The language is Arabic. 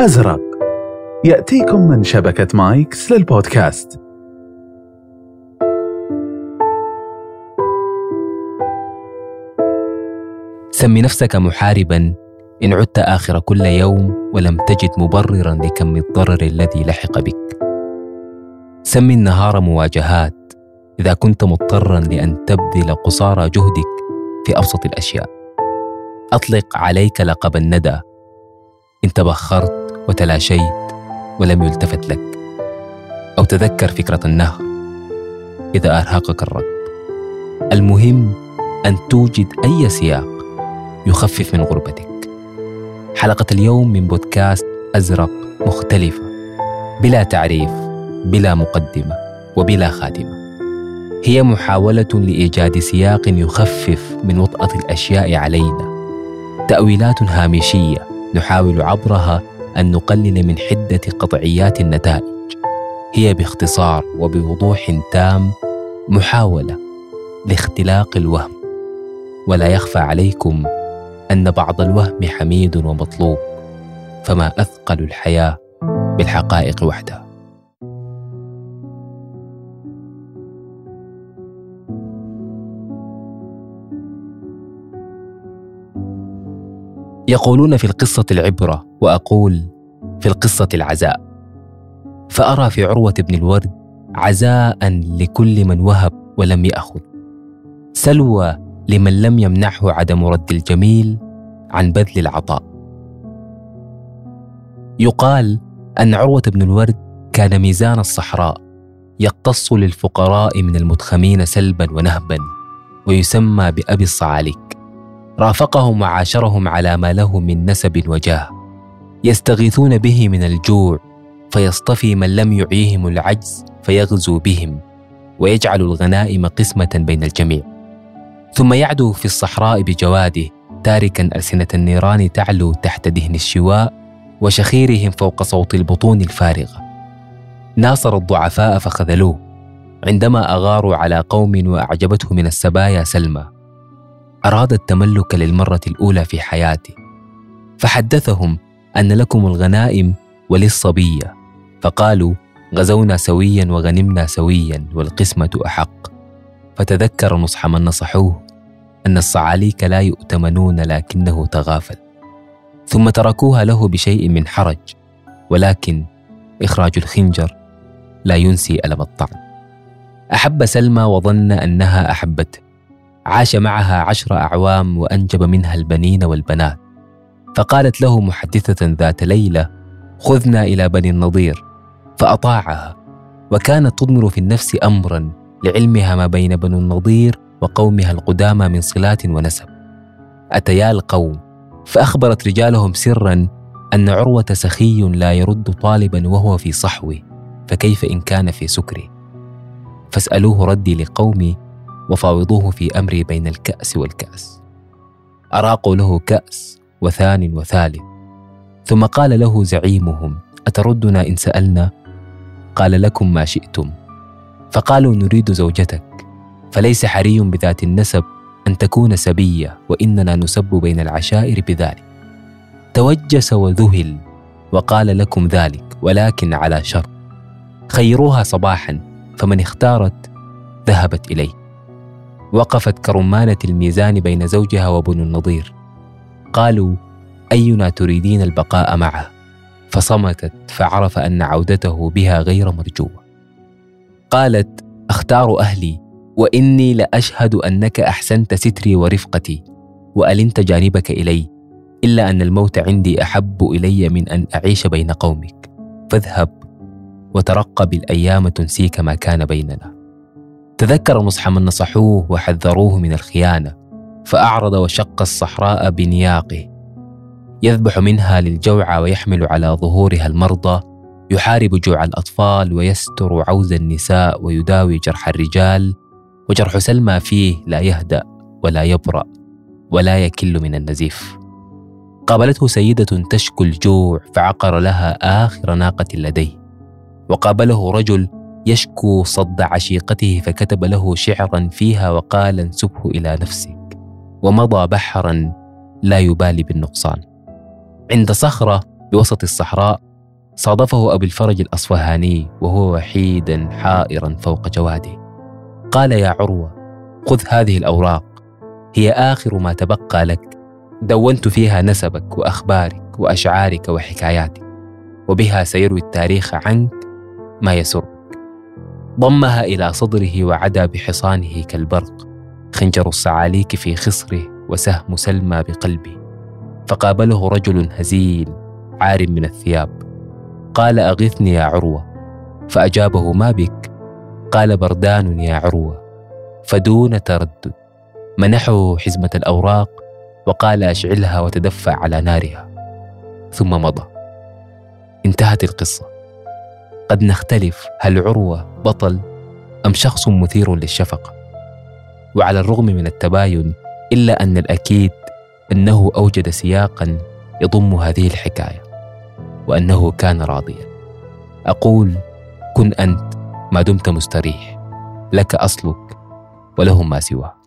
أزرق. يأتيكم من شبكة مايكس للبودكاست سم نفسك محاربا. إن عدت آخر كل يوم ولم تجد مبررا لكم الضرر الذي لحق بك. سم النهار مواجهات. إذا كنت مضطرا لأن تبذل قصارى جهدك في أبسط الأشياء. أطلق عليك لقب الندى. إن تبخرت وتلاشيت ولم يلتفت لك. أو تذكر فكرة النهر إذا أرهقك الركض المهم أن توجد أي سياق يخفف من غربتك. حلقة اليوم من بودكاست أزرق مختلفة بلا تعريف بلا مقدمة وبلا خاتمة هي محاولة لإيجاد سياق يخفف من وطأة الأشياء علينا. تأويلات هامشية نحاول عبرها أن نقلل من حدة قطعيات النتائج. هي باختصار وبوضوح تام محاولة لاختلاق الوهم. ولا يخفى عليكم أن بعض الوهم حميد ومطلوب فما أثقل الحياة بالحقائق وحدها يقولون في القصة العبرة وأقول في القصة العزاء. فأرى في عروة بن الورد عزاء لكل من وهب ولم يأخذ. سلوى لمن لم يمنعه عدم رد الجميل عن بذل العطاء. يقال أن عروة بن الورد كان ميزان الصحراء يقتص للفقراء من المتخمين سلبا ونهبا ويسمى بأبي الصعاليك رافقهم وعاشرهم على ما له من نسب وجاه. يستغيثون به من الجوع فيصطفي من لم يعيهم العجز فيغزو بهم ويجعل الغنائم قسمة بين الجميع. ثم يعدو في الصحراء بجواده تاركا ألسنة النيران تعلو تحت دهن الشواء وشخيرهم فوق صوت البطون الفارغة ناصر الضعفاء فخذلوه عندما أغاروا على قوم وأعجبته من السبايا سلمى. أراد التملك للمرة الأولى في حياته فحدثهم أن لكم الغنائم وللصبية فقالوا غزونا سويا وغنمنا سويا والقسمة أحق. فتذكر نصح من نصحوه أن الصعاليك لا يؤتمنون لكنه تغافل. ثم تركوها له بشيء من حرج ولكن إخراج الخنجر لا ينسي ألم الطعن. أحب سلمى وظن أنها أحبته. عاش معها عشر أعوام وأنجب منها البنين والبنات. فقالت له محدثة ذات ليلة خذنا إلى بني النضير. فأطاعها وكانت تضمر في النفس أمرا لعلمها ما بين بني النضير وقومها القدامى من صلات ونسب. أتيا القوم فأخبرت رجالهم سرا أن عروة سخي لا يرد طالبا وهو في صحوه فكيف إن كان في سكره؟ فاسألوه ردي لقومي وفاوضوه في أمري بين الكأس والكأس. أراقوا له كأس وثان وثالث. ثم قال له زعيمهم أتردنا إن سألنا؟ قال لكم ما شئتم. فقالوا نريد زوجتك. فليس حري بذات النسب أن تكون سبية وإننا نسب بين العشائر بذلك. توجس وذهل وقال لكم ذلك ولكن على شرط خيروها صباحا فمن اختارت ذهبت إليه. وقفت كرمانة الميزان بين زوجها وبن النضير قالوا أينا تريدين البقاء معه؟ فصمتت فعرف أن عودته بها غير مرجوة. قالت أختار أهلي وإني لأشهد أنك أحسنت ستري ورفقتي وألنت جانبك إلي إلا أن الموت عندي أحب إلي من أن أعيش بين قومك. فاذهب وترقب الأيام تنسيك ما كان بيننا. تذكر نصح من نصحوه وحذروه من الخيانة فأعرض وشق الصحراء بنياقه. يذبح منها للجوع ويحمل على ظهورها المرضى يحارب جوع الأطفال ويستر عوز النساء ويداوي جرح الرجال وجرح سلمى فيه لا يهدأ ولا يبرأ ولا يكل من النزيف. قابلته سيدة تشكو الجوع فعقر لها آخر ناقة لديه وقابله رجل يشكو صد عشيقته فكتب له شعرا فيها وقال انسبه إلى نفسك. ومضى بحرا لا يبالي بالنقصان. عند صخرة بوسط الصحراء صادفه أبو الفرج الأصفهاني وهو وحيدا حائرا فوق جواده. قال يا عروة خذ هذه الأوراق. هي آخر ما تبقى لك. دونت فيها نسبك وأخبارك وأشعارك وحكاياتك وبها سيروي التاريخ عنك ما يسرك. ضمها إلى صدره وعدا بحصانه كالبرق خنجر الصعاليك في خصره وسهم سلمى بقلبه. فقابله رجل هزيل عار من الثياب. قال أغثني يا عروة. فأجابه ما بك؟ قال بردان يا عروة. فدون تردد منحه حزمة الأوراق وقال أشعلها وتدفع على نارها. ثم مضى. انتهت القصة. قد نختلف هل عروة بطل أم شخص مثير للشفقة. وعلى الرغم من التباين إلا أن الأكيد أنه أوجد سياقا يضم هذه الحكاية وأنه كان راضيا. أقول كن أنت ما دمت مستريح لك أصلك ولهم ما سواه